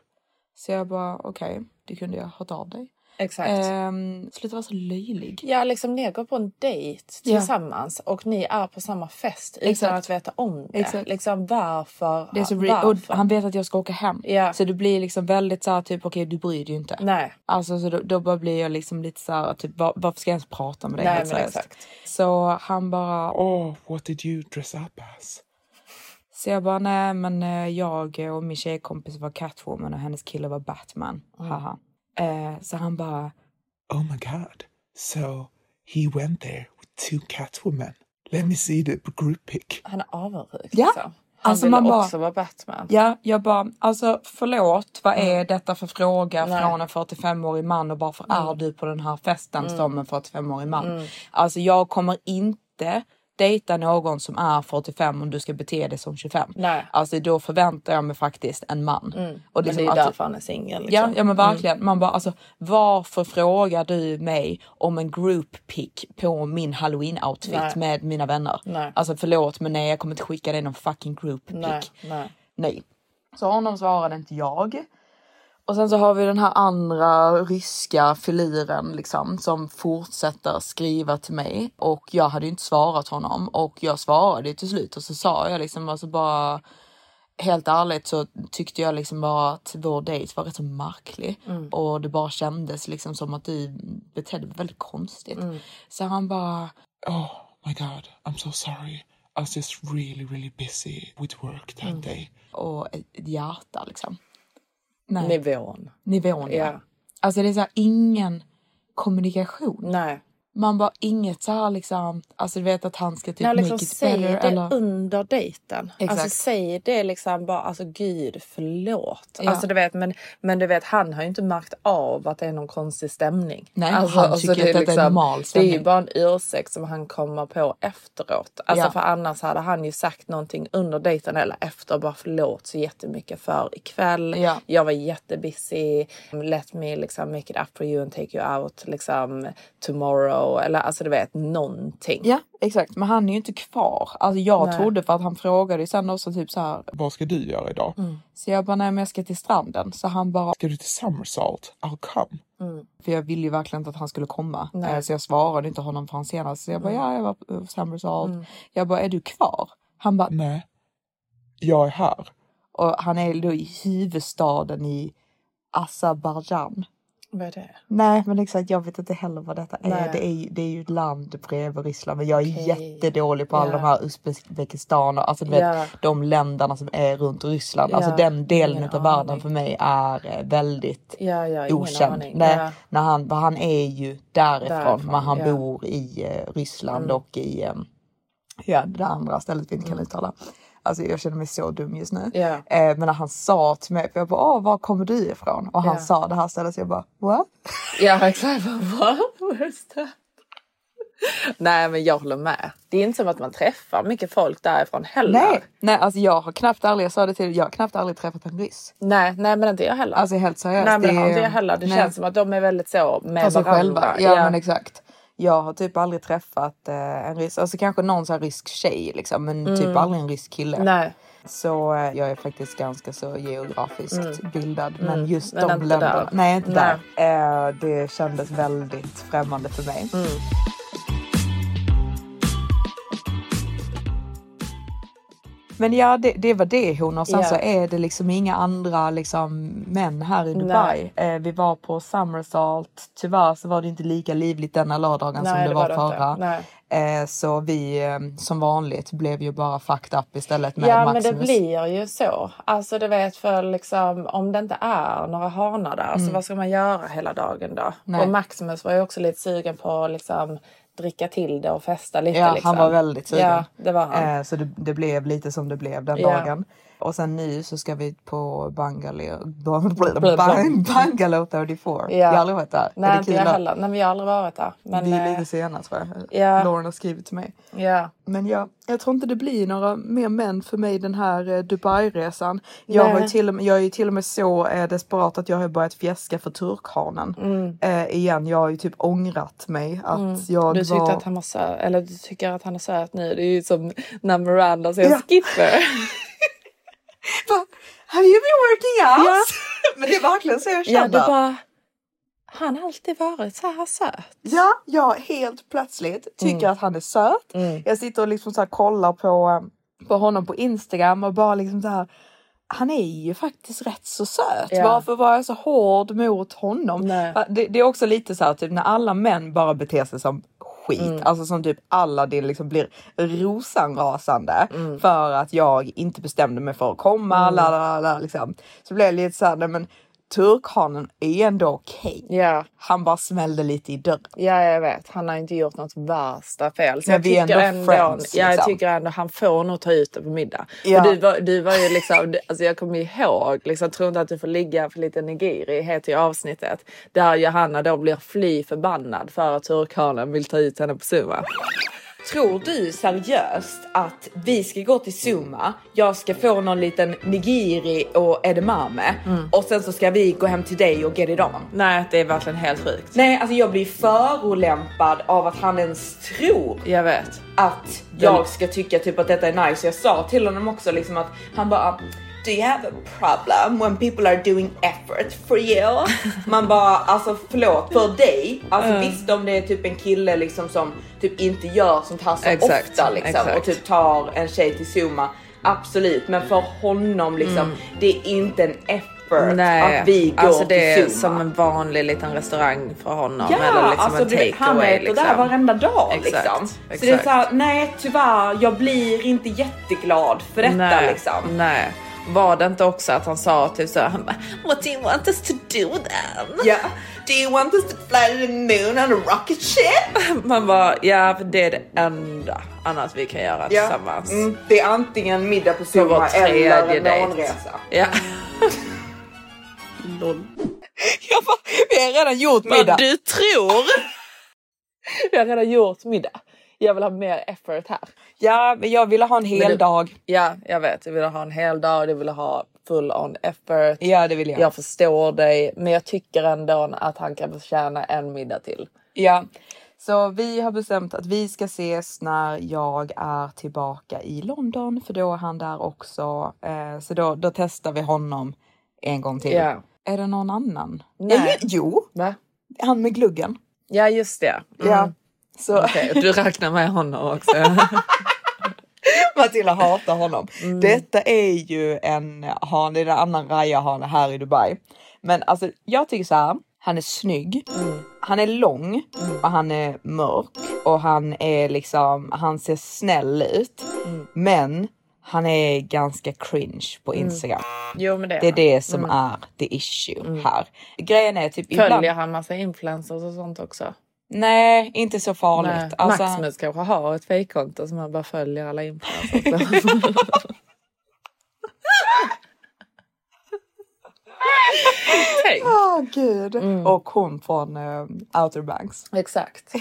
så jag bara okej, det kunde jag hört av dig. Exakt. Ehm, sluta vara så löjlig. Ja, liksom ni går på en dejt Ja. tillsammans och ni är på samma fest utan Exakt. att veta om det. Exakt. Liksom varför? Det är så varför? han vet att jag ska åka hem. Ja. Så det blir liksom väldigt så här typ okej du bryr dig ju inte. Nej. Alltså så då, då bara blir jag liksom lite så här typ var, varför ska jag ens prata med dig Nej, helt men seriöst? exakt. Så han bara Oh, what did you dress up as? Så jag bara, nej men eh, jag och min tjejkompis var Catwoman och hennes kille var Batman. Mm. Haha. Eh, så han bara, Oh my god. So he went there with two Catwomen. Let me see the group pic. Han är avundsjuk. Ja. Liksom. Han Alltså, ville man bara- också vara Batman. ja jag bara, alltså förlåt vad är detta för fråga Mm. Nej. från en 45-årig man och varför är du på den här festen Mm. som en 45-årig man? Alltså jag kommer inte dejta någon som är 45 om du ska bete dig som 25. Nej. Alltså då förväntar jag mig faktiskt en man. Mm. Och men liksom det är därför han är singel. Ja, Liksom. ja men verkligen. Man bara alltså varför frågar du mig om en group pic på min halloween outfit Nej. med mina vänner? Nej. Alltså förlåt men nej jag kommer inte skicka dig någon fucking group pic. Nej, nej. Nej. Så honom svarade inte jag. Och sen så har vi den här andra ryska filuren liksom som fortsätter skriva till mig och jag hade ju inte svarat honom och jag svarade till slut och så sa jag liksom alltså bara helt ärligt så tyckte jag liksom bara att vår dejt var rätt så märklig och det bara kändes liksom som att du betedde dig väldigt konstigt. Så han bara Oh my god, I'm so sorry. I was just really, really busy with work that day. och ett hjärta liksom. Nej. Nivån. nivån. Ja. Ja. Alltså det är så här, ingen kommunikation. Nej. Man bara inget så här liksom, alltså du vet att han ska typ Nej, liksom make it säg better det eller... under dejten. Exakt. Alltså säg det liksom bara, alltså gud förlåt. Ja. Alltså du vet, men, men du vet han har ju inte märkt av att det är någon konstig stämning. Nej, alltså, han alltså, tycker att det är normal Det är ju stämning. bara en ursäkt som han kommer på efteråt. Alltså Ja. för annars hade han ju sagt någonting under dejten eller efter bara förlåt så jättemycket för ikväll. Ja. Jag var jättebusy. Let me liksom make it up for you and take you out liksom tomorrow. Eller alltså du vet någonting. Ja exakt men han är ju inte kvar. Alltså jag Nej. trodde för att han frågade ju sen också typ så här. Vad ska du göra idag? Så jag bara nej men jag ska till stranden. Så han bara Ska du till Summersalt? I'll come. för jag ville ju verkligen inte att han skulle komma. Nej. Eh, Så jag svarade inte honom förrän senast. Så jag bara ja jag var på Summersalt. Jag bara är du kvar? Han bara Nej. Jag är här. och han är då i huvudstaden i Azerbajdzjan. Vad är det? Nej men exakt jag vet inte heller vad detta är. Det är, ju, det är ju ett land bredvid Ryssland men jag är Okej. jättedålig på alla de här Uzbekistan och alltså du vet Ja. de länderna som är runt Ryssland. Alltså Ja, den delen ingen av världen aning. för mig är eh, väldigt ja, ingen okänd. Ja. när han, han är ju därifrån, Därifrån, men han bor i eh, Ryssland Mm. och i eh, ja, det andra stället vi inte kan uttala. Alltså jag känner mig så dum just nu. Ja. Eh, men när han sa till mig, för jag bara, Åh, var kommer du ifrån? Och han Ja. sa det här stället så jag bara, what? Ja <laughs> exakt. Vad? Where's that? Nej men jag håller med. Det är inte som att man träffar mycket folk därifrån heller. Nej, nej alltså jag har knappt aldrig, jag sa det till jag har knappt aldrig träffat en ryss. Nej, nej men inte jag heller. Alltså helt seriöst. nej men det har är- inte jag heller. Det nej. känns som att de är väldigt så med För varandra. själva. Ja, men exakt. Jag har typ aldrig träffat eh, en rysk, alltså kanske någon här rysk tjej liksom, men typ aldrig en rysk kille. Mm. Nej. Så eh, jag är faktiskt ganska så geografiskt bildad. Men just Mm. Men de länderna, där. nej inte Nej. där. Eh, det kändes väldigt främmande för mig. Men ja, det, det var det hon och sen Ja. så är det liksom inga andra liksom män här i Dubai. Eh, vi var på Summersalt. Tyvärr så var det inte lika livligt denna lördagen som Nej, det, det var, var förra. Eh, så vi eh, som vanligt blev ju bara fucked up istället med Ja men Maximus. det blir ju så. Alltså du vet för liksom om det inte är några hanar där så vad ska man göra hela dagen då? Mm. Nej. Och Maximus var ju också lite sugen på liksom dricka till det och festa lite. Ja, liksom. han var väldigt sugen. Ja, det var han. Eh, så det, det blev lite som det blev den Ja. dagen. Och sen nu så ska vi på Bangalore. Bangalore 34. Ja. Jag har aldrig varit där. Nej är det inte jag heller. Nej men jag har aldrig varit där. Men, vi är eh, lite sena tror jag. ja. Lauren har skrivit till mig. Ja. Men jag, jag tror inte det blir några mer män för mig den här eh, Dubai-resan. Jag, Nej. till med, jag är ju till och med så eh, desperat att jag har börjat fjäska för turkhanen. Mm. Eh, igen, jag har ju typ ångrat mig att Mm. jag Du var... att han var söt, eller du tycker att han är söt nu. Det är ju som när Miranda säger Ja. skipper. <laughs> Have you been working out? Ja. <laughs> Men det är verkligen så jag Ja, känner. du bara... Han har alltid varit så här söt. Ja, jag helt plötsligt tycker Mm. att han är söt. Mm. Jag sitter och liksom så kollar på, eh, på honom på Instagram och bara liksom så här. Han är ju faktiskt rätt så söt. Ja. Varför var jag så hård mot honom? Det, det är också lite så här typ när alla män bara beter sig som skit. Mm. Alltså som typ Aladdin liksom blir rosanrasande Mm. för att jag inte bestämde mig för att komma. La, la, la, la, liksom. Så blev jag lite så här, nej men turkhanen är ändå okej. Ja. Han bara smällde lite i dörren. Ja, jag vet. Han har inte gjort något värsta fel. Så Men jag vi är tycker ändå ändå, friends, ja, jag liksom. tycker ändå han får nog ta ut det på middag. För du, var, du var ju liksom, alltså jag kommer ihåg, liksom, tror inte att du får ligga för lite nigiri, heter ju avsnittet. Där Johanna då blir fly förbannad för att turkhanen vill ta ut henne på Zuma. Tror du seriöst att vi ska gå till Zuma, jag ska få någon liten nigiri och edamame och sen så ska vi gå hem till dig och get it on? Nej, det är verkligen helt sjukt. Nej, alltså jag blir förolämpad av att han ens tror Jag vet. att jag ska tycka typ att detta är nice. Jag sa till honom också liksom att han bara Do you have a problem when people are doing effort for you? <laughs> Man bara alltså förlåt för dig. Alltså Mm. visst om det är typ en kille liksom som typ inte gör sånt här så Exakt, ofta liksom exakt. och typ tar en tjej till Zuma. Absolut, men för honom liksom det är inte en effort Mm. Nej, att vi går alltså det är Zuma. som en vanlig liten restaurang för honom. Ja, eller liksom alltså en vet, han äter Liksom. där varenda dag Exakt, liksom. Så exakt. det är så här, nej tyvärr, jag blir inte jätteglad för detta nej, liksom. Nej. Var det inte också att han sa typ så han bara What do you want us to do then? Ja. Do you want us to fly to the moon on a rocket ship? <laughs> Man bara ja för det är det enda annat vi kan göra Ja. tillsammans. Mm, det är antingen middag på tredje eller en månresa. Ja. <laughs> Lol. Jag bara, vi har redan gjort middag. Vad du tror? <laughs> Vi har redan gjort middag. Jag vill ha mer effort här. Ja, men jag ville ha en hel du- dag. Ja, jag vet. Jag vill ha en hel dag. Jag vill ha full on effort. Ja, det vill jag. Jag förstår dig, men jag tycker ändå att han kan förtjäna en middag till. Ja, så vi har bestämt att vi ska ses när jag är tillbaka i London, för då är han där också. Eh, så då, då testar vi honom en gång till. Ja. Är det någon annan? Nej. Ja, jo, Va? han med gluggen. Ja, just det. Mm. Ja. Så Okej, du räknar med honom också. <laughs> Matilda hatar honom. Mm. Detta är ju en hane, en annan raja-hane här i Dubai. Men alltså jag tycker så här, han är snygg, Mm. han är lång och han är mörk och han är liksom, han ser snäll ut. Mm. Men han är ganska cringe på Instagram. Jo, men det är Det är han. det som Mm. är the issue här. Grejen är typ Följer ibland... han massa influencers och sånt också? Nej, inte så farligt. Nej. Alltså, Maximus kanske har ett fejkkonto som han bara följer alla influencers. <laughs> Tänk. Åh gud. Mm. Och hon från uh, Outer Banks. Exakt.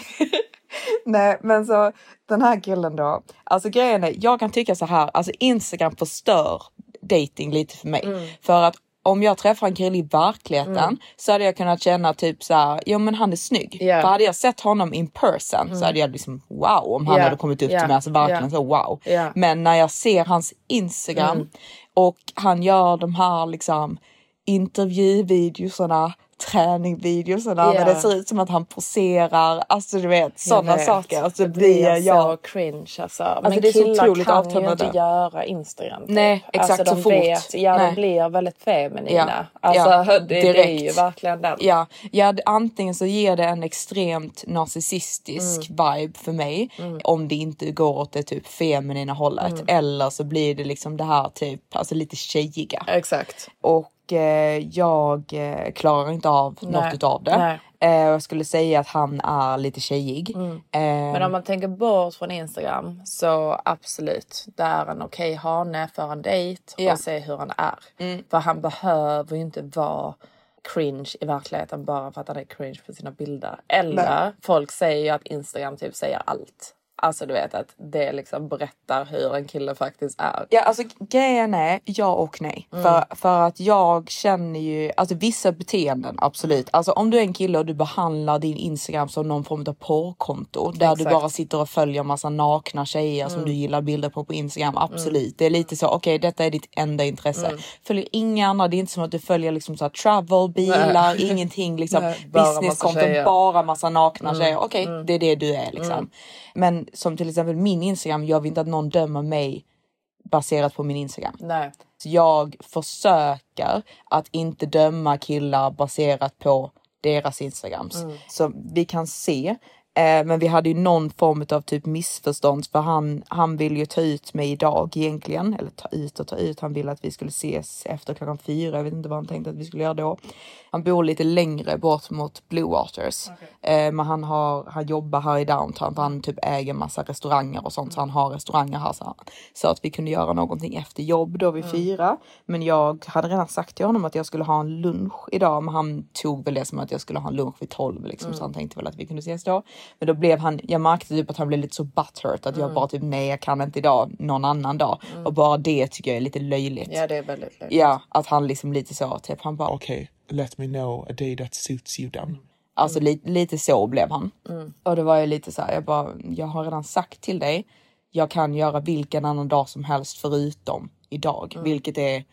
<laughs> Nej men så den här killen då. Alltså grejen är, jag kan tycka så här, alltså Instagram förstör dating lite för mig. Mm. För att om jag träffar en kille i verkligheten Mm. så hade jag kunnat känna typ så här, ja men han är snygg. Ja. För hade jag sett honom in person så hade jag liksom wow om han Ja. hade kommit upp Ja. till mig, alltså verkligen så wow. Men när jag ser hans Instagram Mm. och han gör de här liksom intervjuvideosarna, träningvideosarna Ja. när det ser ut som att han poserar. Alltså du vet sådana vet. saker. Alltså det blir jag. så cringe alltså. det Men är så killar kan ju inte göra Instagram. Typ. Nej, exakt, alltså, de så fort. Vet, ja, Nej. de blir väldigt feminina. Ja, Alltså, ja, <laughs> det, det är direkt. ju verkligen den. Ja, ja, det- antingen så ger det en extremt narcissistisk vibe för mig om det inte går åt det typ feminina hållet eller så blir det liksom det här typ alltså lite tjejiga. Exakt. Och jag eh, klarar inte av Nej, något utav det. nej. Eh, jag skulle säga att han är lite tjejig. Eh, Men om man tänker bort från Instagram så absolut, det är en okej hane för en dejt Ja. och se hur han är. För han behöver ju inte vara cringe i verkligheten bara för att han är cringe på sina bilder. Eller folk säger ju att Instagram typ säger allt. Alltså du vet att det liksom berättar hur en kille faktiskt är. Ja, alltså grejen är ja och nej. För, för att jag känner ju, alltså vissa beteenden absolut. Alltså om du är en kille och du behandlar din Instagram som någon form av porrkonto där du Exakt. bara sitter och följer massa nakna tjejer som du gillar bilder på på Instagram. Absolut, det är lite så, okej detta är ditt enda intresse. Följer inga andra, det är inte som att du följer liksom så här travel, bilar, ingenting liksom <laughs> Nej, bara massa businesskonton, bara massa nakna tjejer. Okej, det är det du är liksom. Men som till exempel min Instagram, jag vill inte att någon dömer mig baserat på min Instagram. Nej. Så jag försöker att inte döma killar baserat på deras Instagrams. Så vi kan se. Eh, men vi hade ju någon form av typ missförstånd för han, han vill ju ta ut mig idag egentligen. Eller ta ut och ta ut. Han ville att vi skulle ses efter klockan fyra. Jag vet inte vad han tänkte att vi skulle göra då. Han bor lite längre bort mot Blue Waters. Eh, men han, har, han jobbar här i downtown för han typ äger massa restauranger och sånt. Så han har restauranger här. Så, han, så att vi kunde göra någonting efter jobb då vid fyra. Men jag hade redan sagt till honom att jag skulle ha en lunch idag. Men han tog väl det som att jag skulle ha en lunch vid tolv liksom. Så han tänkte väl att vi kunde ses då. Men då blev han, jag märkte typ att han blev lite så butthurt. Att jag bara typ nej jag kan inte idag, någon annan dag. Och bara det tycker jag är lite löjligt. Ja det är väldigt löjligt. Ja, att han liksom lite så, typ han bara Okay, let me know a day that suits you then. Alltså li, lite så blev han. Och det var ju lite så här, jag bara, jag har redan sagt till dig, jag kan göra vilken annan dag som helst förutom idag, vilket är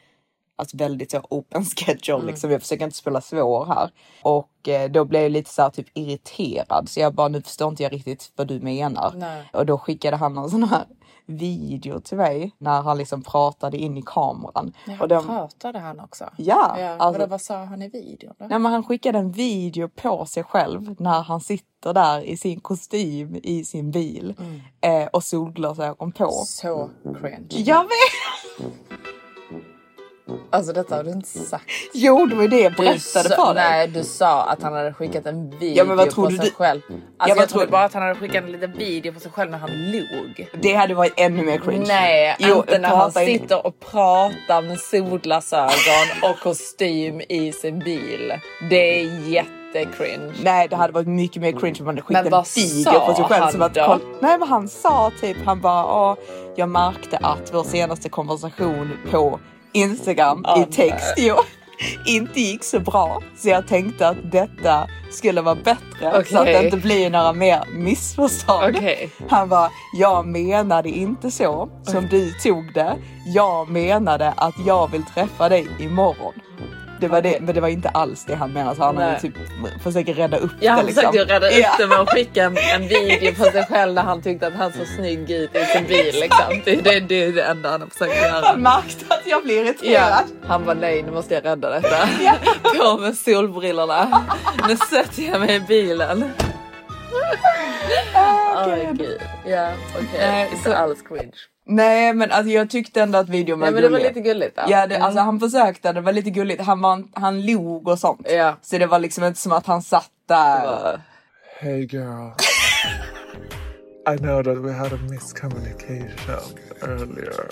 alltså väldigt så open <laughs> schedule liksom. Jag försöker inte spela svår här. Och eh, då blev jag lite så här typ irriterad så jag bara, nu förstår inte jag riktigt vad du menar. Nej. Och då skickade han en <laughs> sån här video till mig när han liksom pratade in i kameran. Ja, och den, pratade han också? Ja, ja alltså- vadå, vad sa han i videon då? Nej, men han skickade en video på sig själv när han sitter där i sin kostym i sin bil eh, och solglasögon på. Så cringe. Jag vet! <laughs> Alltså detta har du inte sagt. Jo, det var ju det jag Du berättade för dig. nej, du sa att han hade skickat en video Ja, men vad på trodde sig du? själv. Alltså, vad jag tror trodde du? bara att han hade skickat en liten video på sig själv när han log. Det hade varit ännu mer cringe. Nej, Jo, inte när han sitter och pratar med solglasögon och kostym i sin bil. Det är jättecringe. Nej, det hade varit mycket mer cringe om man hade skickat Men vad en video på sig själv. han Som att, koll- Nej, men han sa typ, han bara, jag märkte att vår senaste konversation på Instagram i text jo, inte gick så bra. Så jag tänkte att detta skulle vara bättre så att det inte blir några mer missförstånd. Okej. Han var, jag menade inte så som du tog det. Jag menade att jag vill träffa dig imorgon. Det var det, men det var inte alls det han menade. Så han hade typ försöker rädda upp Ja, det. han försökte ju rädda upp Ja. det med att skicka en, en video på sig själv när han tyckte att han såg snygg ut i sin bil. Liksom. Det, det, det är det enda han har försökt göra. Han märkte att jag Ja, irriterad. han var nej nu måste jag rädda detta. På med solbrillorna. Nu sätter jag mig i bilen. <laughs> Åh gud. Ja okej. Nej, Inte så- alls cringe. Nej men alltså jag tyckte ändå att videon var Nej men det var gullig. lite gulligt. Mm. Ja, det, alltså han försökte, det var lite gulligt. Han, var, han log och sånt. Ja. Så det var liksom inte som att han satt där. Hey girl. I know that we had a miscommunication earlier.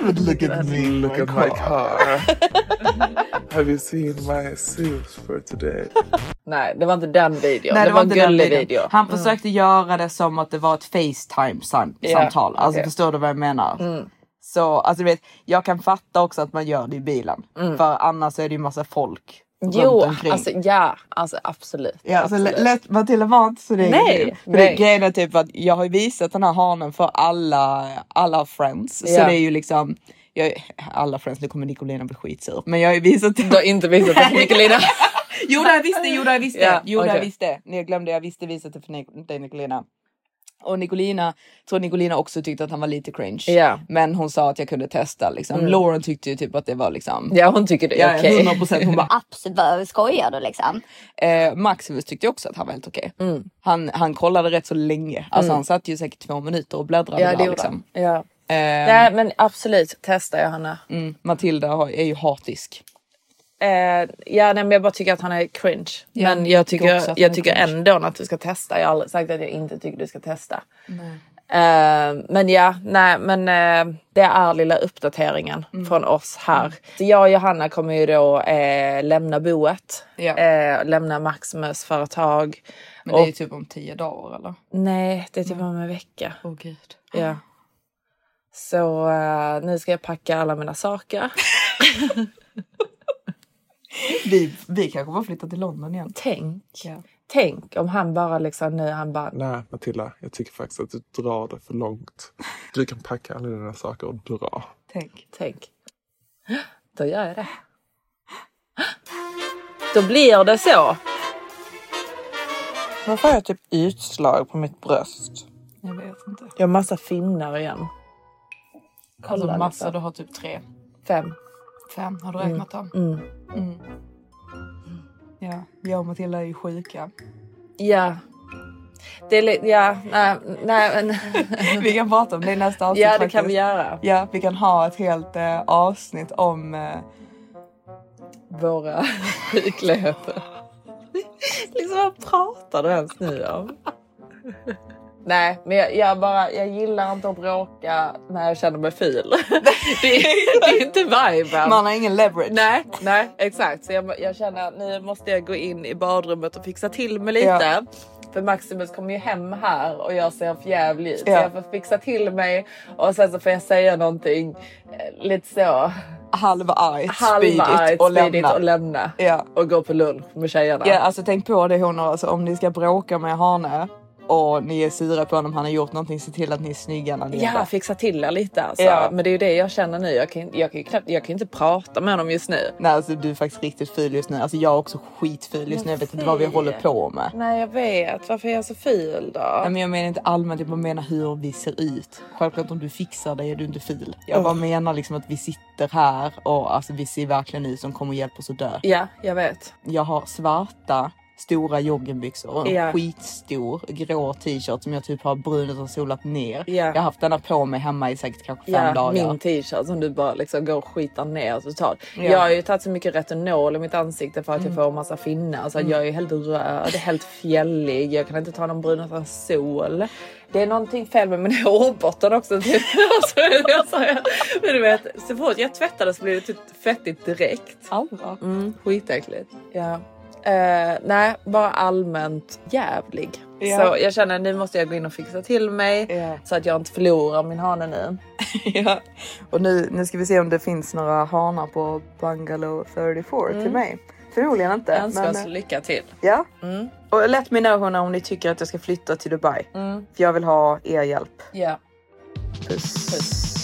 But look at me, look at my car. <laughs> Have you seen my suit for today? Nej det var inte den videon. Nej, det, var en gullig video. Mm. Han försökte göra det som att det var ett Facetime-samtal. Ja, Alltså. Mm. förstår du vad jag menar? Så alltså du vet, jag kan fatta också att man gör det i bilen. För annars är det ju massa folk Mm. Jo alltså ja alltså absolut. Ja, alltså absolut. lätt Matilda var inte så det Nej, För nej. Det, grejen är typ att jag har visat den här hanen för alla, alla friends. Så Ja. det är ju liksom, jag, alla friends, nu kommer Nicolina bli skitsur. Men jag har ju visat Du har inte visat det för Nicolina. <laughs> Jo det jag visst det, jo det jag visst det. Ja, Jo har jag okej. visst det. Nej, Jag glömde, jag visste visat det för dig Nicolina. Och Nicolina, tror Nicolina också tyckte att han var lite cringe. Ja. Men hon sa att jag kunde testa liksom. Mm. Lauren tyckte ju typ att det var liksom. Ja hon tycker det Ja, okej. 100 procent. Hon bara <laughs> Absolut, skojar du liksom? Eh, Maximus tyckte också att han var helt okej. Mm. Han, han kollade rätt så länge. Alltså Mm. han satt ju säkert två minuter och bläddrade Ja där, det gjorde liksom. han. Ja. Eh, Nej men absolut, testa Johanna. mm, Matilda är ju hatisk. Eh, ja nej, men jag bara tycker att han är cringe. Ja, men jag jag tycker jag är tycker cringe. ändå att du ska testa. Jag har aldrig sagt att jag inte tycker du ska testa. Eh, men ja, nej men eh, det är lilla uppdateringen Mm. från oss här. Så jag och Johanna kommer ju då eh, lämna boet. Ja. Eh, lämna Maximus för ett tag. Men det är Och- typ om tio dagar eller? Nej, det är typ om en vecka. Åh gud. Ja. Så eh, nu ska jag packa alla mina saker. <laughs> Vi, vi kanske bara flyttar till London igen. Tänk. Ja. Tänk om han bara liksom nu, han bara Nej Matilda, jag tycker faktiskt att du drar det för långt. Du kan packa alla dina saker och dra. Tänk. Tänk. Då gör jag det. Då blir det så. Varför har jag typ utslag på mitt bröst? Jag vet inte. Jag har massa finnar igen. Alltså Kolla massa, lite. du har typ tre. Fem. Fem, har du räknat dem? Mm. Mm. Ja, jag och Matilda är ju sjuka. Ja. Det är ja, nej, nej men. <laughs> vi kan prata om det i nästa avsnitt Ja det faktiskt. kan vi göra. Ja, vi kan ha ett helt eh, avsnitt om eh, Våra <laughs> sjukligheter. liksom vad pratar du ens nu om? Nej, men jag, jag bara, jag gillar inte att bråka när jag känner mig ful. <laughs> det, är- det är inte viben. man har ingen leverage. Nej, nej exakt. Så jag, jag känner att nu måste jag gå in i badrummet och fixa till mig lite. Ja. För Maximus kommer ju hem här och jag ser för jävlig ut. Ja. Så jag får fixa till mig och sen så får jag säga någonting eh, lite så halvargt speedigt och lämna. och lämna. Ja. Och gå på lunch med tjejerna. Ja, alltså tänk på det honor, alltså, om ni ska bråka med Hane och ni är sura på honom, han har gjort någonting, se till att ni är snygga när ni Ja, där. fixa till er lite alltså. Ja. Men det är ju det jag känner nu. Jag kan, jag kan ju knappt, jag kan ju inte prata med honom just nu. Nej, alltså du är faktiskt riktigt ful just nu. Alltså jag är också skitful just nu. Jag vet inte vad vi håller på med. Nej, jag vet. Varför är jag så ful då? Nej, men jag menar inte allmänt, jag bara menar hur vi ser ut. Självklart om du fixar det är du inte ful. Jag bara menar liksom att vi sitter här och alltså vi ser verkligen ut som kommer hjälpa oss att dö. Ja, jag vet. Jag har svarta stora joggingbyxor och en Ja. skitstor grå t-shirt som jag typ har brunat och solat ner. Ja. Jag har haft denna på mig hemma i säkert kanske fem Ja, dagar. min t-shirt som du bara liksom går och skitar ner totalt. Mm. Jag har ju tagit så mycket retinol i mitt ansikte för att jag får massa finnar. Så att jag är helt röd, helt fjällig. Jag kan inte ta någon brun utan sol. Det är någonting fel med min <laughs> hårbotten också. Typ. <laughs> Alltså, jag sa, men du vet, så fort jag tvättade så blev det typ fettigt direkt. Allvar. Mm, skitäckligt. Ja. Eh, nej, bara allmänt jävlig. Ja. Så jag känner nu måste jag gå in och fixa till mig Ja. så att jag inte förlorar min hane nu. <laughs> ja. Och nu, nu ska vi se om det finns några hanar på Bungalow 34 till mig. Förmodligen inte. Jag önskar men, oss lycka till. Ja. Mm. Och let me know hörna, om ni tycker att jag ska flytta till Dubai. Mm. För jag vill ha er hjälp. Ja. Puss. Puss.